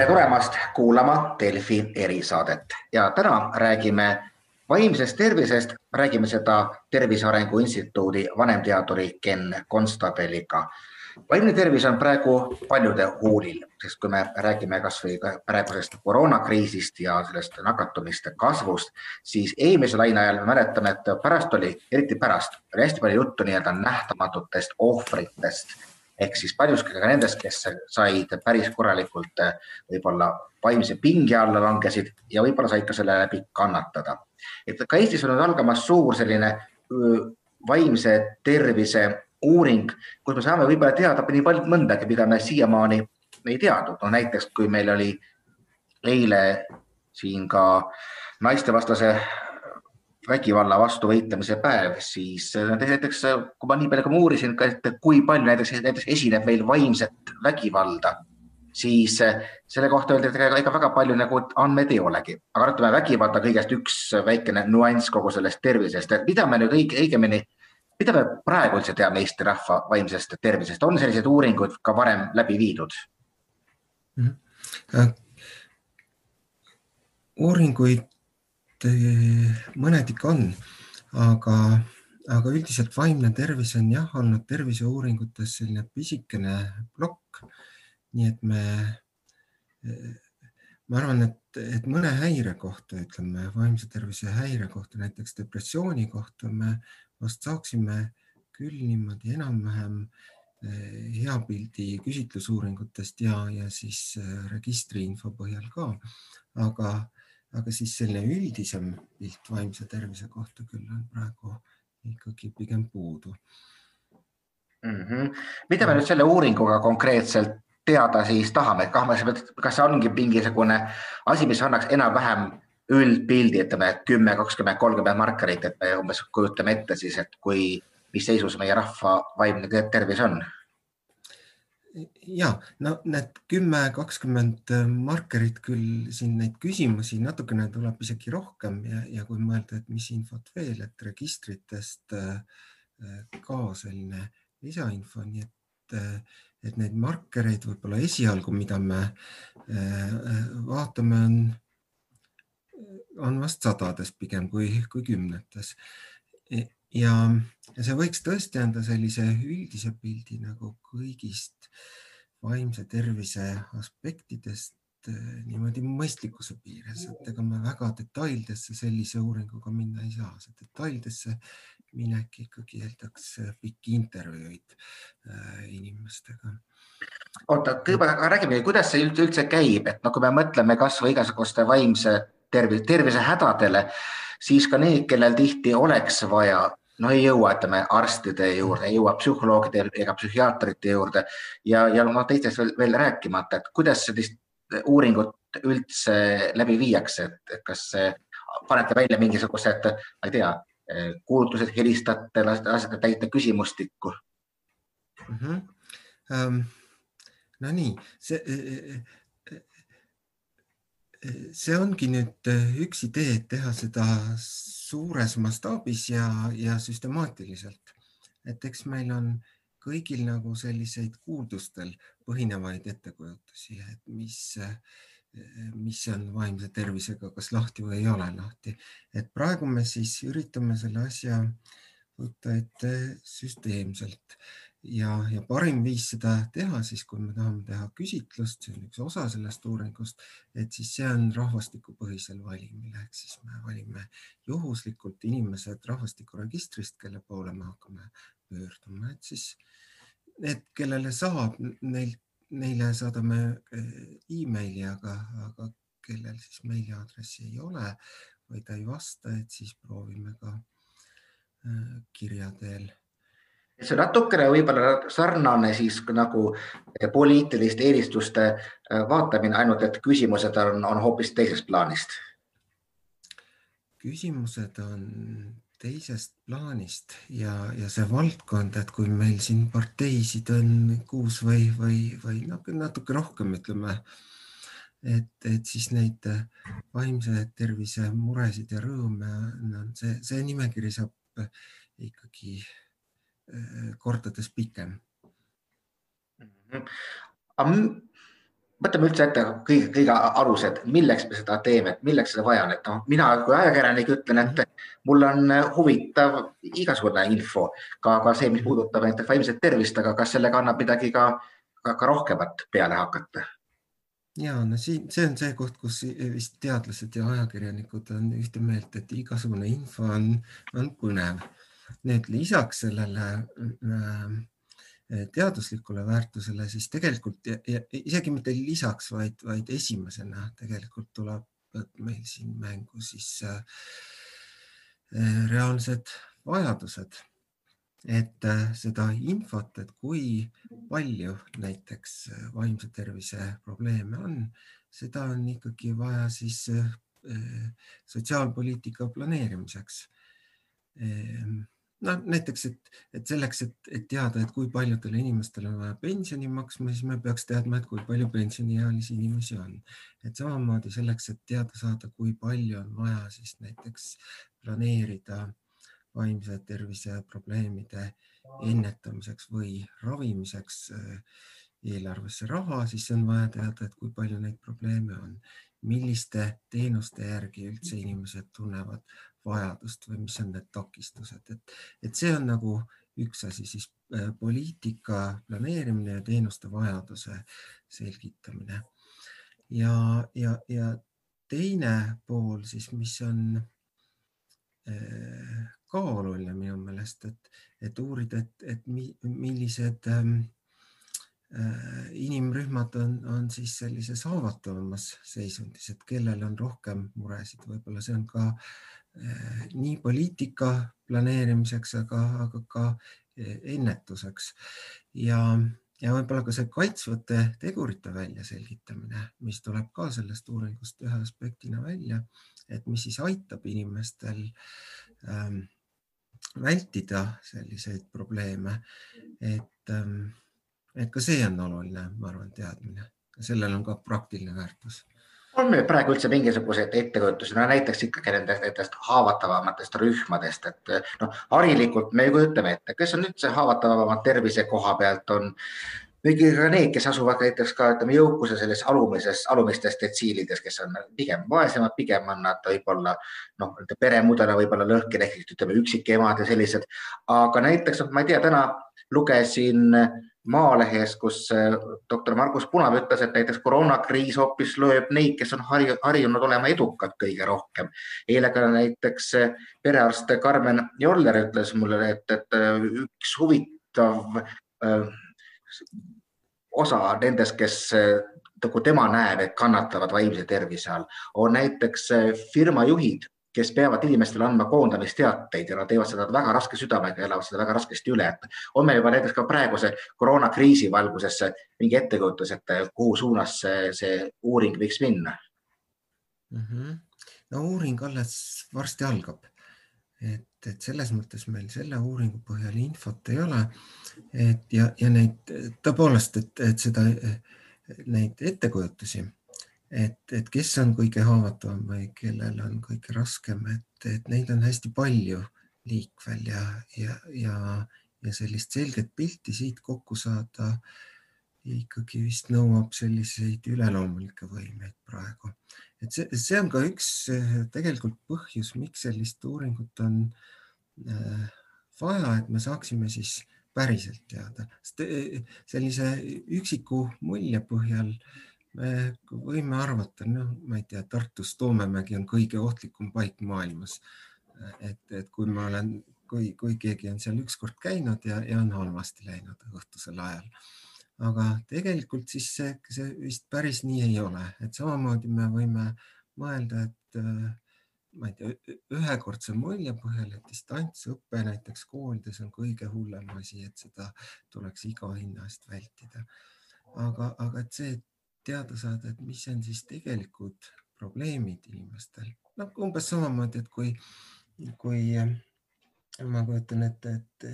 tere tulemast kuulama Delfi erisaadet. Ja täna räägime vaimsest tervisest, räägime seda Tervise Arengu Instituudi vanemteaduri Ken Konstabeliga. vaimne tervis on praegu paljude huulil, sest kui me räägime kasvõi praegusest koroonakriisist ja sellest nakatumiste kasvust, siis eelmise laine ajal me mäletame, et pärast oli, eriti pärast, oli hästi palju juttu nii-öelda nähtamatutest ohvritest ehk siis paljuski ka nendest, kes said päris korralikult võib-olla vaimse pinge alla langesid ja võib-olla said ka selle läbi kannatada. et ka Eestis on nüüd algamas suur selline vaimse tervise uuring, kus me saame võib-olla teada nii palju mõndagi, mida me siiamaani ei teadnud. no näiteks, kui meil oli eile siin ka naistevastase vägivalla vastu võitlemise päev, siis näiteks kui ma nii palju ka uurisin, et kui palju näiteks, näiteks esineb meil vaimset vägivalda, siis selle kohta öeldi, et ega väga palju nagu andmeid ei olegi, aga ütleme, vägivald on kõigest üks väikene nüanss kogu sellest tervisest, et mida me nüüd õige, õigemini, mida me praegu üldse teame Eesti rahva vaimsest tervisest, on selliseid uuringuid ka varem läbi viidud mm? -hmm. uuringuid mõned ikka on, aga, aga üldiselt vaimne tervis on jah olnud terviseuuringutes selline pisikene plokk. nii et me, ma arvan, et, et mõne häire kohta, ütleme vaimse tervise häire kohta, näiteks depressiooni kohta me vast saaksime küll niimoodi enam-vähem eh, hea pildi küsitlusuuringutest ja, ja siis eh, registriinfo põhjal ka. aga aga siis selline üldisem pilt vaimse tervise kohta küll on praegu ikkagi pigem puudu mm. -hmm. mida me nüüd selle uuringuga konkreetselt teada siis tahame, et kas see ongi mingisugune asi, mis annaks enam-vähem üldpildi, ütleme kümme, kakskümmend, kolmkümmend markerit, et me umbes kujutame ette siis, et kui, mis seisus meie rahva vaimne tervis on ja no need kümme, kakskümmend markerit küll siin neid küsimusi natukene tuleb isegi rohkem ja, ja kui mõelda, et mis infot veel, et registritest äh, ka selline lisainfo, nii et, äh, et neid markereid võib-olla esialgu, mida me äh, vaatame, on, on vast sadades pigem kui, kui kümnetes ja, ja see võiks tõesti anda sellise üldise pildi nagu kõigist vaimse tervise aspektidest eh, niimoodi mõistlikkuse piires, et ega me väga detailidesse sellise uuringuga minna ei saa, see detailidesse minek ikkagi eeldaks pikki intervjuuid äh, inimestega. oota, kõigepealt räägime, kuidas see üldse käib, et no kui me mõtleme kasvõi igasuguste vaimse tervise, tervisehädadele, siis ka need, kellel tihti oleks vaja no ei jõua, ütleme arstide juurde, ei jõua psühholoogide ega psühhiaatrite juurde ja, ja noh, teistest veel, veel rääkimata, et kuidas sellist uuringut üldse läbi viiakse, et kas panete välja mingisugused, ma ei tea, kuulutused, helistate, lasete täita küsimustikku mm? -hmm. Um, Nonii, see see ongi nüüd üks idee, et teha seda suures mastaabis ja, ja süstemaatiliselt. et eks meil on kõigil nagu selliseid kuuldustel põhinevaid ettekujutusi, et mis, mis on vaimse tervisega, kas lahti või ei ole lahti. et praegu me siis üritame selle asja võtta ette süsteemselt ja, ja parim viis seda teha siis, kui me tahame teha küsitlust, see on üks osa sellest uuringust, et siis see on rahvastikupõhisel valimil. Ehk siis me valime juhuslikult inimesed rahvastikuregistrist, kelle poole me hakkame pöörduma, et siis need, kellele saab, neil, neile saadame eh, emaili, aga, aga kellel siis meiliaadressi ei ole või ta ei vasta, et siis proovime ka eh, kirja teel see natukene võib-olla sarnane siis nagu poliitiliste eelistuste äh, vaatamine, ainult et küsimused on, on hoopis teisest plaanist. küsimused on teisest plaanist ja, ja see valdkond, et kui meil siin parteisid on kuus või, või, või natuke rohkem, ütleme, et, et siis neid vaimse tervise muresid ja rõõme on see, see nimekiri saab ikkagi kordades pikem mm. -hmm. võtame üldse ette kõige, kõige alused, milleks me seda teeme, et milleks seda vaja on, et noh, mina kui ajakirjanik ütlen, et mul on huvitav igasugune info, ka, ka see, mis puudutab näiteks vaimset tervist, aga kas sellega annab midagi ka, ka, ka rohkemat peale hakata? ja no siin, see on see koht, kus vist teadlased ja ajakirjanikud on ühte meelt, et igasugune info on, on põnev. Nüüd lisaks sellele äh, Eh, teaduslikule väärtusele, siis tegelikult ja, ja isegi mitte lisaks, vaid, vaid esimesena tegelikult tuleb meil siin mängu siis äh, reaalsed vajadused. et äh, seda infot, et kui palju näiteks vaimse tervise probleeme on, seda on ikkagi vaja siis äh, sotsiaalpoliitika planeerimiseks noh, näiteks, et, et selleks, et, et teada, et kui paljudele inimestele on vaja pensioni maksma, siis me peaks teadma, et kui palju pensioniealisi inimesi on. et samamoodi selleks, et teada saada, kui palju on vaja siis näiteks planeerida vaimse tervise probleemide ennetamiseks või ravimiseks eh, eelarvesse raha, siis on vaja teada, et kui palju neid probleeme on, milliste teenuste järgi üldse inimesed tunnevad vajadust või mis on need takistused, et, et see on nagu üks asi, siis äh, poliitika planeerimine ja teenuste vajaduse selgitamine. ja, ja, ja teine pool siis, mis on äh, ka oluline minu meelest, et, et uurida, et, et millised ähm, äh, inimrühmad on, on siis sellises haavatavamas seisundis, et kellel on rohkem muresid, võib-olla see on ka äh, Eh, nii poliitika planeerimiseks, aga, aga ka eh, ennetuseks ja, ja võib-olla ka see kaitsvate tegurite väljaselgitamine, mis tuleb ka sellest uuringust ühe aspektina välja, et mis siis aitab inimestel ähm, vältida selliseid probleeme. et ähm,, et ka see on oluline, ma arvan, teadmine, sellel on ka praktiline väärtus. On meil praegu üldse mingisuguseid ettekujutusi, no näiteks ikkagi nendest, nendest haavatavamatest rühmadest, et noh, harilikult me ju kujutame ette, kes on üldse haavatavamad tervise koha pealt, on kõigi ka need, kes asuvad näiteks ka ütleme jõukuse selles alumises, alumistes detsiilides, kes on pigem vaesemad, pigem on nad võib-olla noh, peremudel on võib-olla lõhki ehk ütleme üksikemad ja sellised. aga näiteks noh, ma ei tea, täna lugesin Maalehes, kus äh, doktor Margus Punav ütles, et näiteks koroonakriis hoopis lööb neid, kes on harjunud olema edukad kõige rohkem. eile ka näiteks äh, perearst Karmen Joller ütles mulle, et, et äh, üks huvitav osa nendest, kes nagu tema näeb, et kannatavad vaimse tervise all, on näiteks firmajuhid kes peavad inimestele andma koondamisteateid ja nad teevad seda väga raske südamega, elavad seda väga raskesti üle. on meil juba näiteks ka praeguse koroonakriisi valguses mingi ettekujutus, et kuhu suunas see, see uuring võiks minna mm? -hmm. no uuring alles varsti algab. et, et selles mõttes meil selle uuringu põhjal infot ei ole. et ja, ja neid tõepoolest, et, et seda, neid ettekujutusi et, et kes on kõige haavatavam või kellel on kõige raskem, et, et neid on hästi palju liikvel ja, ja, ja, ja sellist selget pilti siit kokku saada ikkagi vist nõuab selliseid üleloomulikke võimeid praegu. et see, see on ka üks tegelikult põhjus, miks sellist uuringut on äh, vaja, et me saaksime siis päriselt teada, sest äh, sellise üksiku mulje põhjal äh, me võime arvata, noh, ma ei tea, Tartus Toomemägi on kõige ohtlikum paik maailmas. et, et kui ma olen, kui, kui keegi on seal ükskord käinud ja, ja on halvasti läinud õhtusel ajal. aga tegelikult siis see, see vist päris nii ei ole, et samamoodi me võime mõelda, et ma ei tea, ühekordse mulje põhjal, et distantsõpe näiteks koolides on kõige hullem asi, et seda tuleks iga hinna eest vältida. aga, aga et see, et teada saada, et mis on siis tegelikud probleemid inimestel. noh, umbes samamoodi, et kui, kui ma kujutan ette, et,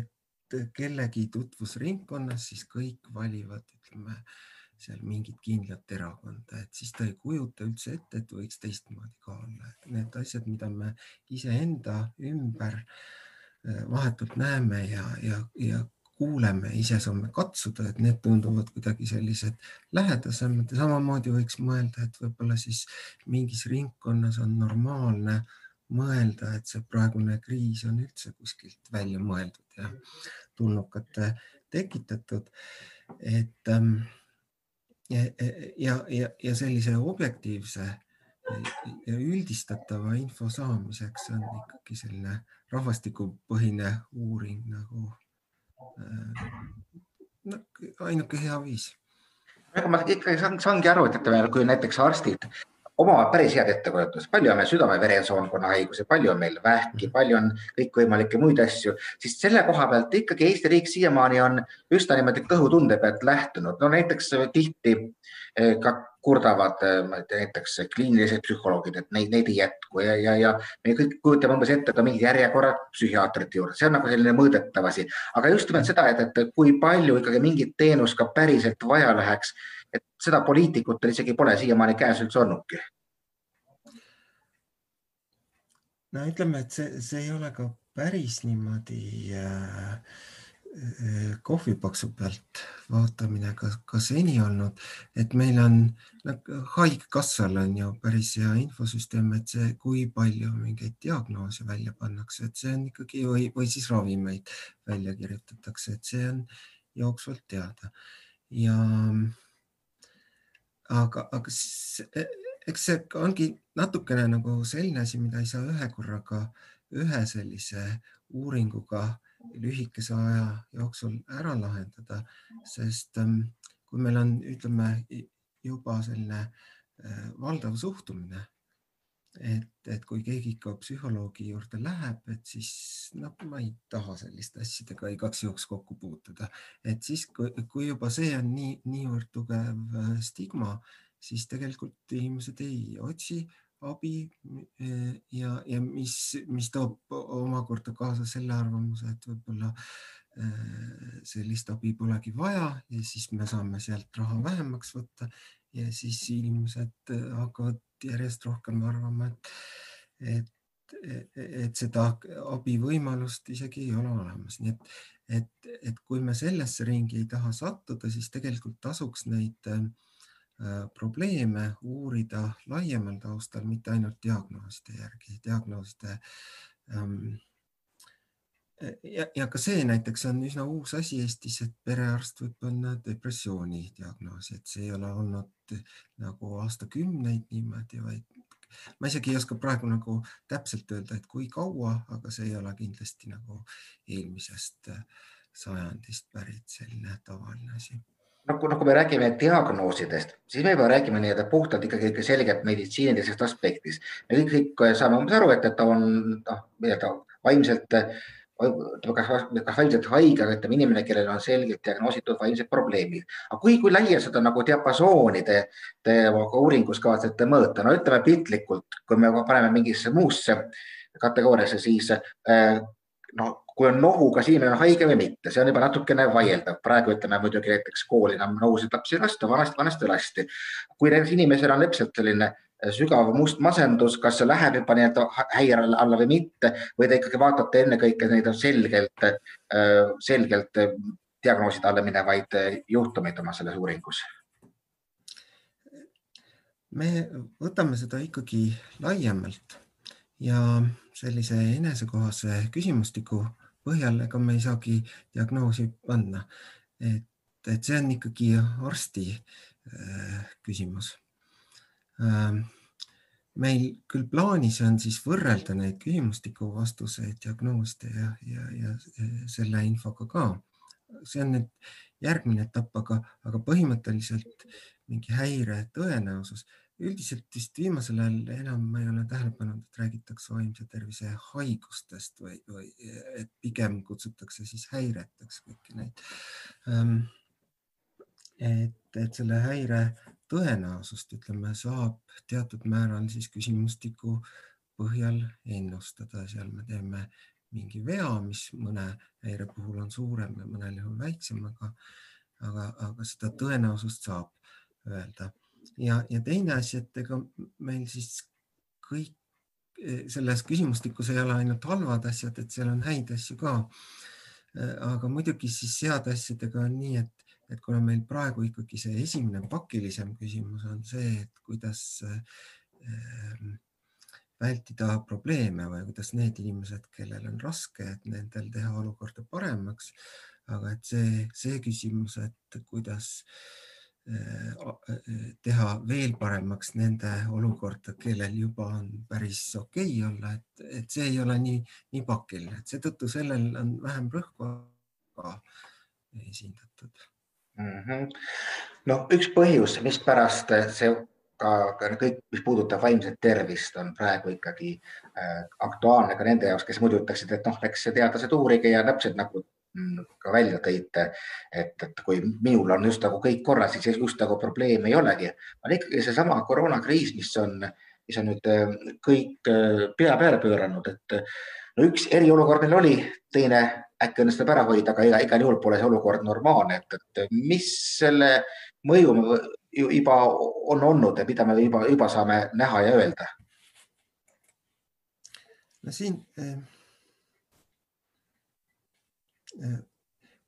et kellegi tutvusringkonnas siis kõik valivad, ütleme seal mingit kindlat erakonda, et siis ta ei kujuta üldse ette, et võiks teistmoodi ka olla, et need asjad, mida me iseenda ümber eh, vahetult näeme ja, ja, ja kuuleme, ise saame katsuda, et need tunduvad kuidagi sellised lähedasemad ja samamoodi võiks mõelda, et võib-olla siis mingis ringkonnas on normaalne mõelda, et see praegune kriis on üldse kuskilt välja mõeldud ja tulnukate tekitatud. et ähm, ja, ja, ja, ja sellise objektiivse ja üldistatava info saamiseks on ikkagi selline rahvastikupõhine uuring nagu no, ainuke hea viis. aga ma ikkagi saan, saangi aru, et ütleme, kui näiteks arstid omavad päris head ettekujutust, palju on meil südame-veresoonkonna haigusi, palju on meil vähki, palju on kõikvõimalikke muid asju, siis selle koha pealt ikkagi Eesti riik siiamaani on üsna niimoodi kõhutunde pealt lähtunud. no näiteks tihti eh, ka kurdavad näiteks kliinilised psühholoogid, et neid, neid ei jätku ja, ja, ja me kõik kujutame umbes ette ka mingid järjekorrad psühhiaatrite juurde, see on nagu selline mõõdetav asi, aga just nimelt seda, et, et kui palju ikkagi mingit teenust ka päriselt vaja läheks, et seda poliitikutel isegi pole siiamaani käes üldse olnudki. no ütleme, et see, see ei ole ka päris niimoodi äh kohvipaksu pealt vaatamine ka, ka seni olnud, et meil on nagu Haigekassal on ju päris hea infosüsteem, et see, kui palju mingeid diagnoose välja pannakse, et see on ikkagi või, või siis ravimeid välja kirjutatakse, et see on jooksvalt teada. Ja aga, aga see, eks see ongi natukene nagu selline asi, mida ei saa ühe korraga ühe sellise uuringuga lühikese aja jooksul ära lahendada, sest ähm, kui meil on, ütleme juba selline äh, valdav suhtumine, et, et kui keegi ikka psühholoogi juurde läheb, et siis noh, ma ei taha selliste asjadega igaks juhuks kokku puutuda, et siis, kui juba see on nii, niivõrd tugev äh, stigma, siis tegelikult inimesed ei otsi abi eh, ja, ja mis, mis toob omakorda kaasa selle arvamuse, et võib-olla eh, sellist abi polegi vaja ja siis me saame sealt raha vähemaks võtta ja siis inimesed hakkavad järjest rohkem arvama, et, et, et seda abivõimalust isegi ei ole olemas, nii et, et, et kui me sellesse ringi ei taha sattuda, siis tegelikult tasuks neid Äh, probleeme uurida laiemal taustal, mitte ainult diagnooside järgi, diagnooside ähm, ja, ja ka see näiteks on üsna uus asi Eestis, et perearst võib panna depressiooni diagnoosi, et see ei ole olnud nagu aastakümneid niimoodi, vaid ma isegi ei oska praegu nagu täpselt öelda, et kui kaua, aga see ei ole kindlasti nagu eelmisest sajandist pärit selline tavaline asi nagu, nagu me räägime diagnoosidest, siis me juba räägime nii-öelda puhtalt ikkagi ikka selgelt meditsiinilisest aspektist. me kõik, kõik saame umbes aru, et, et ta on noh, nii-öelda vaimselt, kas, kas vaimselt haige, aga ütleme inimene, kellel on selgelt diagnoositud vaimsed probleemid. aga kui, kui laia seda nagu diapasooni te, te uuringus kavatsete mõõta, no ütleme piltlikult, kui me paneme mingisse muusse kategooriasse, siis äh, no kui on nohu, kas inimene on haige või mitte, see on juba natukene vaieldav. praegu ütleme muidugi näiteks kooli enam nohusid lapsi ei lasta, vanasti, vanasti lasti. kui näiteks inimesel on täpselt selline sügav must masendus, kas see läheb juba nii-öelda häire alla või mitte või te ikkagi vaatate ennekõike neid selgelt, selgelt diagnooside alla minevaid juhtumeid oma selles uuringus? me võtame seda ikkagi laiemalt ja sellise enesekohase küsimustiku põhjal, ega me ei saagi diagnoosi panna. et, et see on ikkagi arsti äh, küsimus. Ähm, meil küll plaanis on siis võrrelda neid küsimustiku vastuseid diagnooside ja, ja, ja selle infoga ka. see on nüüd järgmine etapp, aga, aga põhimõtteliselt mingi häire tõenäosus üldiselt vist viimasel ajal enam ma ei ole tähele pannud, et räägitakse vaimse tervise haigustest või, või et pigem kutsutakse siis häireteks kõiki neid. Ähm, et, et selle häire tõenäosust, ütleme, saab teatud määral siis küsimustiku põhjal ennustada, seal me teeme mingi vea, mis mõne häire puhul on suurem ja mõnel juhul väiksem, aga, aga, aga seda tõenäosust saab öelda ja, ja teine asi, et ega meil siis kõik eh, selles küsimustikus ei ole ainult halvad asjad, et seal on häid asju ka. aga muidugi siis heade asjadega on nii, et, et kuna meil praegu ikkagi see esimene pakilisem küsimus on see, et kuidas äh, vältida probleeme või kuidas need inimesed, kellel on raske, et nendel teha olukorda paremaks. aga et see, see küsimus, et kuidas eh, teha veel paremaks nende olukorda, kellel juba on päris okei okay olla, et, et see ei ole nii, nii pakiline, et seetõttu sellel on vähem rõhku esindatud mm. -hmm. no üks põhjus, mispärast see ka kõik, mis puudutab vaimset tervist, on praegu ikkagi äh, aktuaalne ka nende jaoks, kes muidu ütleksid, et noh, eks teadlased uurige ja täpselt nagu ka välja tõite, et, et kui minul on just nagu kõik korras, siis just nagu probleemi ei olegi. on ikkagi seesama koroonakriis, mis on, mis on nüüd äh, kõik äh, pea peale pööranud, et no üks eriolukord meil oli, teine äkki õnnestub ära hoida, aga iga, igal juhul pole see olukord normaalne, et, et mis selle mõju juba on olnud ja mida me juba, juba saame näha ja öelda? no siin äh,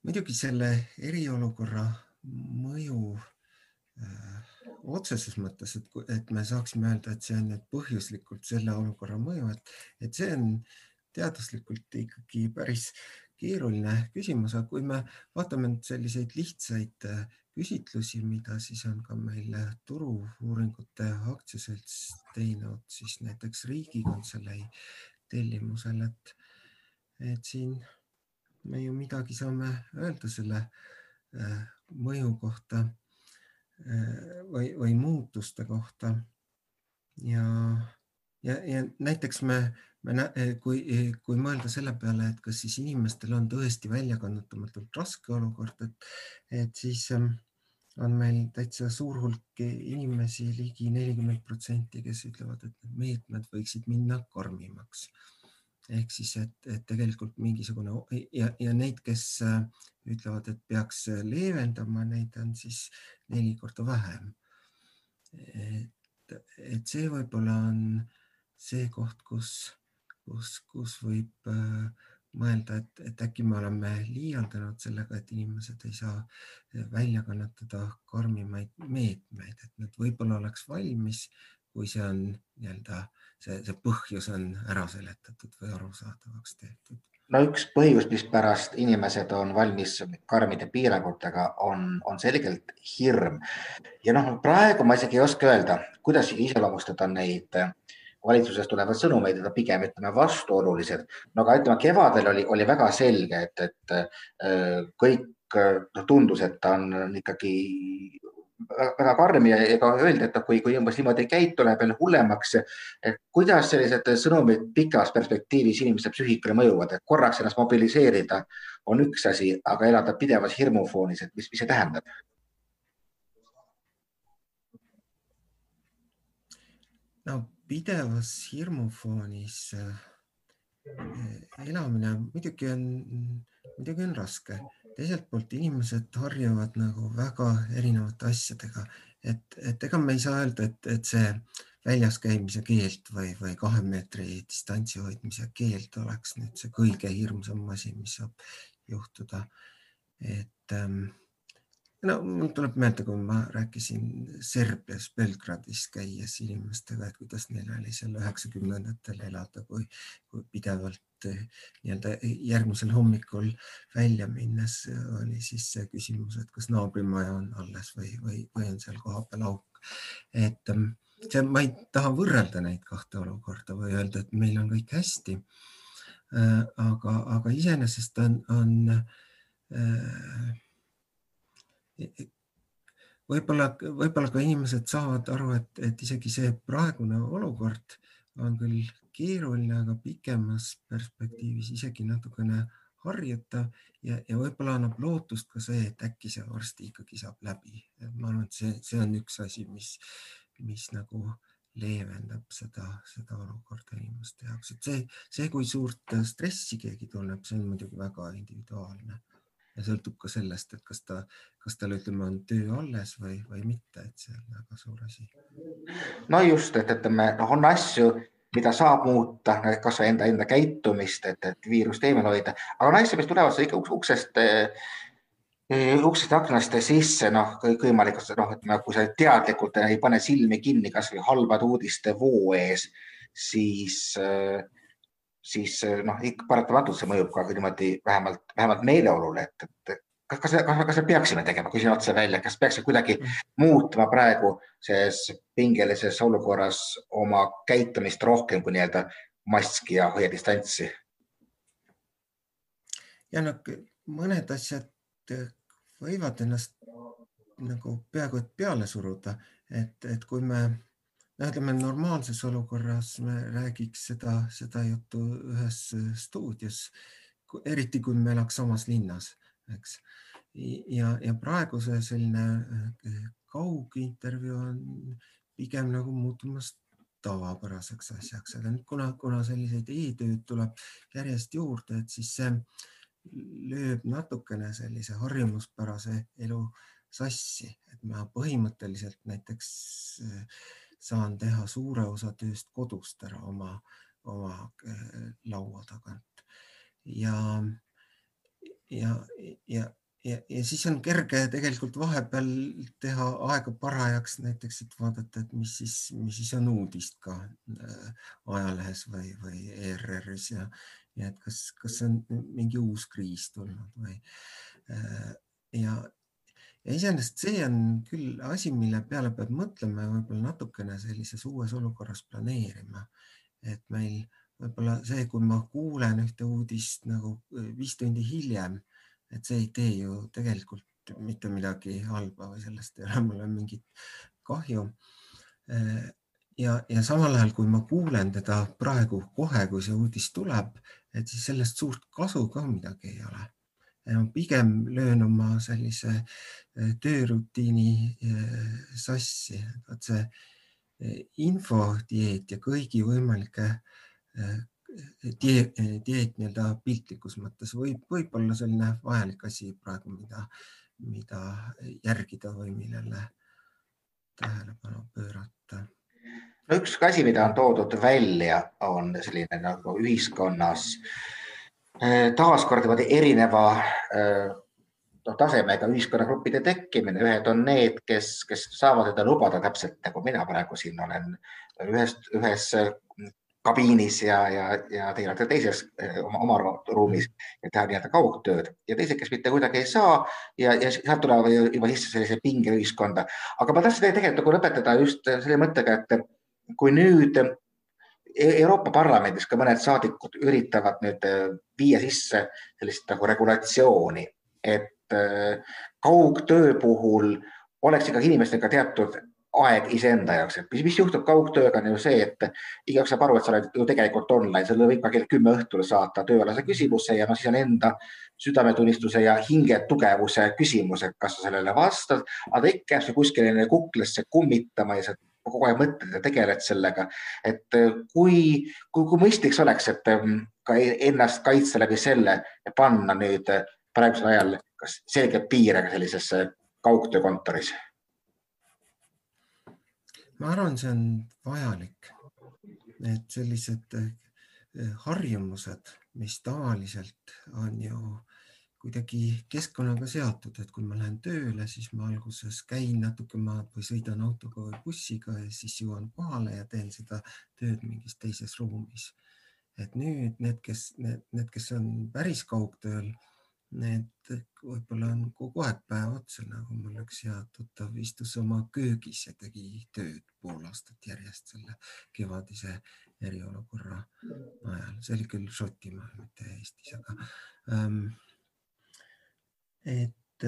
muidugi selle eriolukorra mõju äh, otseses mõttes, et, et me saaksime öelda, et see on nüüd põhjuslikult selle olukorra mõju, et, et see on teaduslikult ikkagi päris keeruline küsimus, aga kui me vaatame nüüd selliseid lihtsaid äh, küsitlusi, mida siis on ka meil Turu-uuringute aktsiaselts teinud, siis näiteks Riigikantselei tellimusel, et, et siin me ju midagi saame öelda selle äh, mõju kohta äh, või, või muutuste kohta. ja, ja, ja näiteks me, me, kui, kui mõelda selle peale, et kas siis inimestel on tõesti väljakannatamatult raske olukord, et, et siis äh, on meil täitsa suur hulk inimesi, ligi nelikümmend protsenti, kes ütlevad, et need meetmed võiksid minna karmimaks. Ehk siis, et, et tegelikult mingisugune ja, ja neid, kes äh, ütlevad, et peaks leevendama, neid on siis neli korda vähem. et, et see võib-olla on see koht, kus, kus, kus võib äh, mõelda, et, et äkki me oleme liialdanud sellega, et inimesed ei saa välja kannatada karmimaid meetmeid, et nad võib-olla oleks valmis, kui see on nii-öelda see, see põhjus on ära seletatud või arusaadavaks tehtud. no üks põhjus, mispärast inimesed on valmis karmide piirangutega, on, on selgelt hirm ja noh, praegu ma isegi ei oska öelda, kuidas iseloomustada neid äh, valitsusest tulevad sõnumeid, need on pigem ütleme vastuolulised. no aga ütleme, kevadel oli, oli väga selge, et, et äh, kõik noh, tundus, et ta on ikkagi väga karm ja ega öeldi, et kui, kui umbes niimoodi käitu, läheb veel hullemaks. kuidas sellised sõnumid pikas perspektiivis inimeste psüühikale mõjuvad, et korraks ennast mobiliseerida on üks asi, aga elada pidevas hirmufoonis, et mis, mis see tähendab? no pidevas hirmufoonis äh, elamine muidugi on, muidugi on raske. Teiselt poolt inimesed harjuvad nagu väga erinevate asjadega, et, et ega me ei saa öelda, et, et see väljas käimise keeld või, või kahe meetri distantsi hoidmise keeld oleks nüüd see kõige hirmsam asi, mis saab juhtuda. et ähm, no mul tuleb meelde, kui ma rääkisin Serbias Belgradis käies inimestega, et kuidas neil oli seal üheksakümnendatel elada, kui, kui pidevalt eh, nii-öelda järgmisel hommikul välja minnes oli siis see küsimus, et kas naabrimaja on alles või, või, või on seal kohapeal auk. et ähm, see, ma ei taha võrrelda neid kahte olukorda või öelda, et meil on kõik hästi. Äh, aga, aga iseenesest on, on äh, võib-olla, võib-olla ka inimesed saavad aru, et, et isegi see praegune olukord on küll keeruline, aga pikemas perspektiivis isegi natukene harjutav ja, ja võib-olla annab lootust ka see, et äkki see varsti ikkagi saab läbi. ma arvan, et see, see on üks asi, mis, mis nagu leevendab seda, seda olukorda inimeste jaoks, et see, see, kui suurt stressi keegi tunneb, see on muidugi väga individuaalne ja sõltub ka sellest, et kas ta, kas tal ütleme, on töö alles või, või mitte, et see on väga suur asi. no just, et ütleme, noh, on asju, mida saab muuta, kasvõi enda, enda käitumist, et, et viirust eemal hoida, aga no asju, mis tulevad ikka uksest uksest aknast sisse, noh, kõikvõimalikud, noh, ütleme, kui sa teadlikult ei pane silmi kinni kasvõi halbade uudiste voo ees, siis, siis noh, ikka paratamatult see mõjub ka niimoodi vähemalt, vähemalt meeleolule, et, et kas, kas, kas, kas me peaksime tegema, küsin otse välja, kas peaksime kuidagi muutma praegu selles pingelises olukorras oma käitumist rohkem kui nii-öelda maski ja hoia distantsi? ja noh, mõned asjad võivad ennast nagu peaaegu et peale suruda, et, et kui me noh, ütleme normaalses olukorras me räägiks seda, seda juttu ühes stuudios, eriti kui me elaks samas linnas eks. ja, ja praegu see selline äh, kaugintervjuu on pigem nagu muutumas tavapäraseks asjaks, aga nüüd kuna, kuna selliseid e-tööd tuleb järjest juurde, et siis see lööb natukene sellise harjumuspärase elu sassi, et ma põhimõtteliselt näiteks äh, saan teha suure osa tööst kodust ära oma, oma äh, laua tagant. Ja ja, ja, ja, ja siis on kerge tegelikult vahepeal teha aega parajaks näiteks, et vaadata, et mis siis, mis siis on uudist ka äh, ajalehes või, või ERR-is ja, ja et kas, kas on mingi uus kriis tulnud või äh, ja, ja iseenesest see on küll asi, mille peale peab mõtlema ja võib-olla natukene sellises uues olukorras planeerima, et meil võib-olla see, kui ma kuulen ühte uudist nagu äh, viis tundi hiljem, et see ei tee ju tegelikult mitte midagi halba või sellest ei ole mulle mingit kahju. Äh, ja, ja samal ajal, kui ma kuulen teda praegu kohe, kui see uudis tuleb, et siis sellest suurt kasu ka midagi ei ole. Pigem löön oma sellise äh, töörutiini sassi, vot see infodieet ja kõigi võimalike äh, dieet, dieet nii-öelda piltlikus mõttes võib, võib olla selline vajalik asi praegu, mida, mida järgida või millele tähelepanu pöörata. no üks asi, mida on toodud välja, on selline nagu ühiskonnas eh, taaskord niimoodi erineva noh, tasemega ühiskonnagruppide tekkimine, ühed on need, kes, kes saavad seda lubada täpselt nagu mina praegu siin olen ühest, ühes kabiinis ja, ja, ja teie olete teises oma, oma ruumis ja teha nii-öelda kaugtööd ja teised, kes mitte kuidagi ei saa ja, ja sealt tulevad juba sisse sellise pinge ühiskonda. aga ma tahtsin tegelikult nagu lõpetada just selle mõttega, et kui nüüd Euroopa Parlamendis ka mõned saadikud üritavad nüüd eh, viia sisse sellist nagu regulatsiooni, et eh, kaugtöö puhul oleks ikkagi inimestega teatud aeg iseenda jaoks, et mis, mis juhtub kaugtööga, on ju see, et igaüks saab aru, et sa oled ju tegelikult online, sulle võib ka kell kümme õhtul saata tööalase küsimuse ja no siis on enda südametunnistuse ja hinge tugevuse küsimus, et kas sa sellele vastad, aga ikka jääb see kuskile kuklasse kummitama ja sa kogu aeg mõtled ja tegeled sellega. et kui, kui, kui mõistlik see oleks, et mm, ka ennast kaitsta läbi selle ja panna nüüd praegusel ajal kas selge piire sellisesse kaugtöökontoris ma arvan, see on vajalik, et sellised eh, harjumused, mis tavaliselt on ju kuidagi keskkonnaga seotud, et kui ma lähen tööle, siis ma alguses käin natuke maad või sõidan autoga või bussiga ja siis jõuan kohale ja teen seda tööd mingis teises ruumis. et nüüd need, kes, need, need, kes on päris kaugtööl Need võib-olla on kogu aeg päev otsa, nagu mul üks hea tuttav istus oma köögis ja tegi tööd pool aastat järjest selle kevadise eriolukorra ajal, see oli küll Šotimaal, mitte Eestis, aga ähm, et,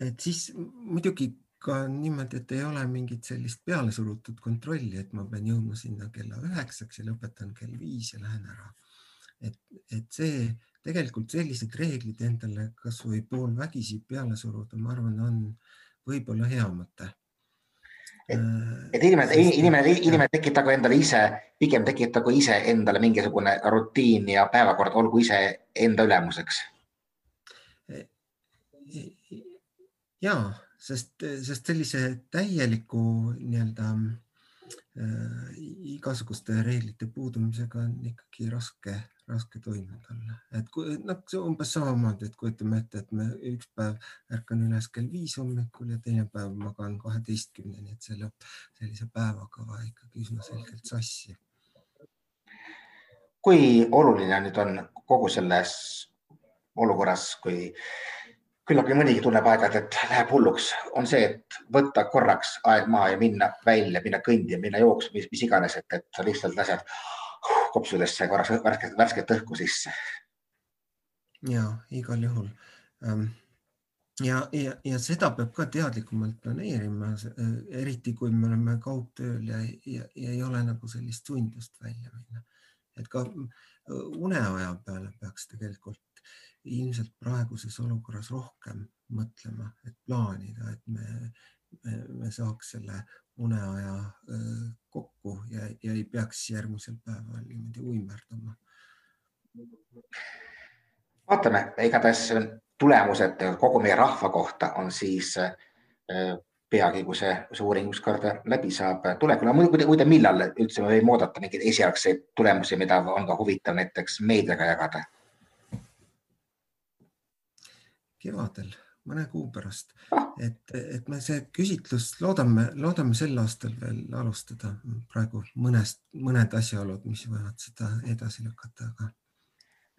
et siis muidugi ka niimoodi, et ei ole mingit sellist pealesurutud kontrolli, et ma pean jõudma sinna kella üheksaks ja lõpetan kell viis ja lähen ära. et, et see tegelikult sellised reeglid endale kasvõi poolvägisi peale suruda, ma arvan, on võib-olla hea mõte. et, äh, et inimene, inimene, inimene tekitagu endale ise, pigem tekitagu ise endale mingisugune rutiin ja päevakord, olgu ise enda ülemuseks. Ja, sest, sest sellise täieliku nii-öelda igasuguste reeglite puudumisega on ikkagi raske, raske toime tulla, et kui noh, see umbes samamoodi, et kujutame ette, et me üks päev ärkan üles kell viis hommikul ja teine päev magan kaheteistkümneni, et see lööb sellise päevakava ikkagi üsna selgelt sassi. kui oluline nüüd on kogu selles olukorras, kui küllapki mõnigi tunneb aeg-ajalt, et läheb hulluks, on see, et võtta korraks aeg maha ja minna välja, minna kõndima, minna jooksma, mis, mis iganes, et, et sa lihtsalt lased kopsudesse korraks värsket, värsket õhku sisse. ja igal juhul. Ähm, ja, ja, ja seda peab ka teadlikumalt planeerima, eriti kui me oleme kaugtööl ja, ja, ja ei ole nagu sellist sundust välja minna. et ka uneaja peale peaks tegelikult ilmselt praeguses olukorras rohkem mõtlema, et plaanida, et me, me, me saaks selle uneaja kokku ja, ja ei peaks järgmisel päeval niimoodi uimerdama. vaatame, igatahes tulemused kogu meie rahva kohta on siis peagi, kui see, see uuring ükskord läbi saab, tulekul. muide, muide, millal üldse me võime oodata mingeid esialgseid tulemusi, mida on ka huvitav näiteks meediaga jagada? Kevadel, mõne kuu pärast, et, et me see küsitlus loodame, loodame sel aastal veel alustada. praegu mõnest, mõned asjaolud, mis võivad seda edasi lükata, aga.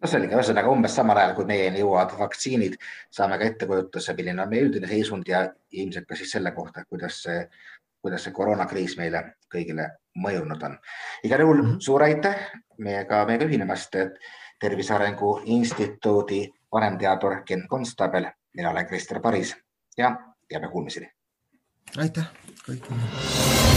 no selge, ühesõnaga umbes samal ajal, kui meieni jõuavad vaktsiinid, saame ka ettekujutuse, milline on meie üldine seisund ja ilmselt ka siis selle kohta, kuidas see, kuidas see koroonakriis meile kõigile mõjunud on. igal juhul mm -hmm. suur aitäh meiega, meiega ühinemast, et Tervise Arengu Instituudi vanemteadur Ken Konstabel, mina olen Krister Paris ja jääme kuulmiseni. aitäh kõigile.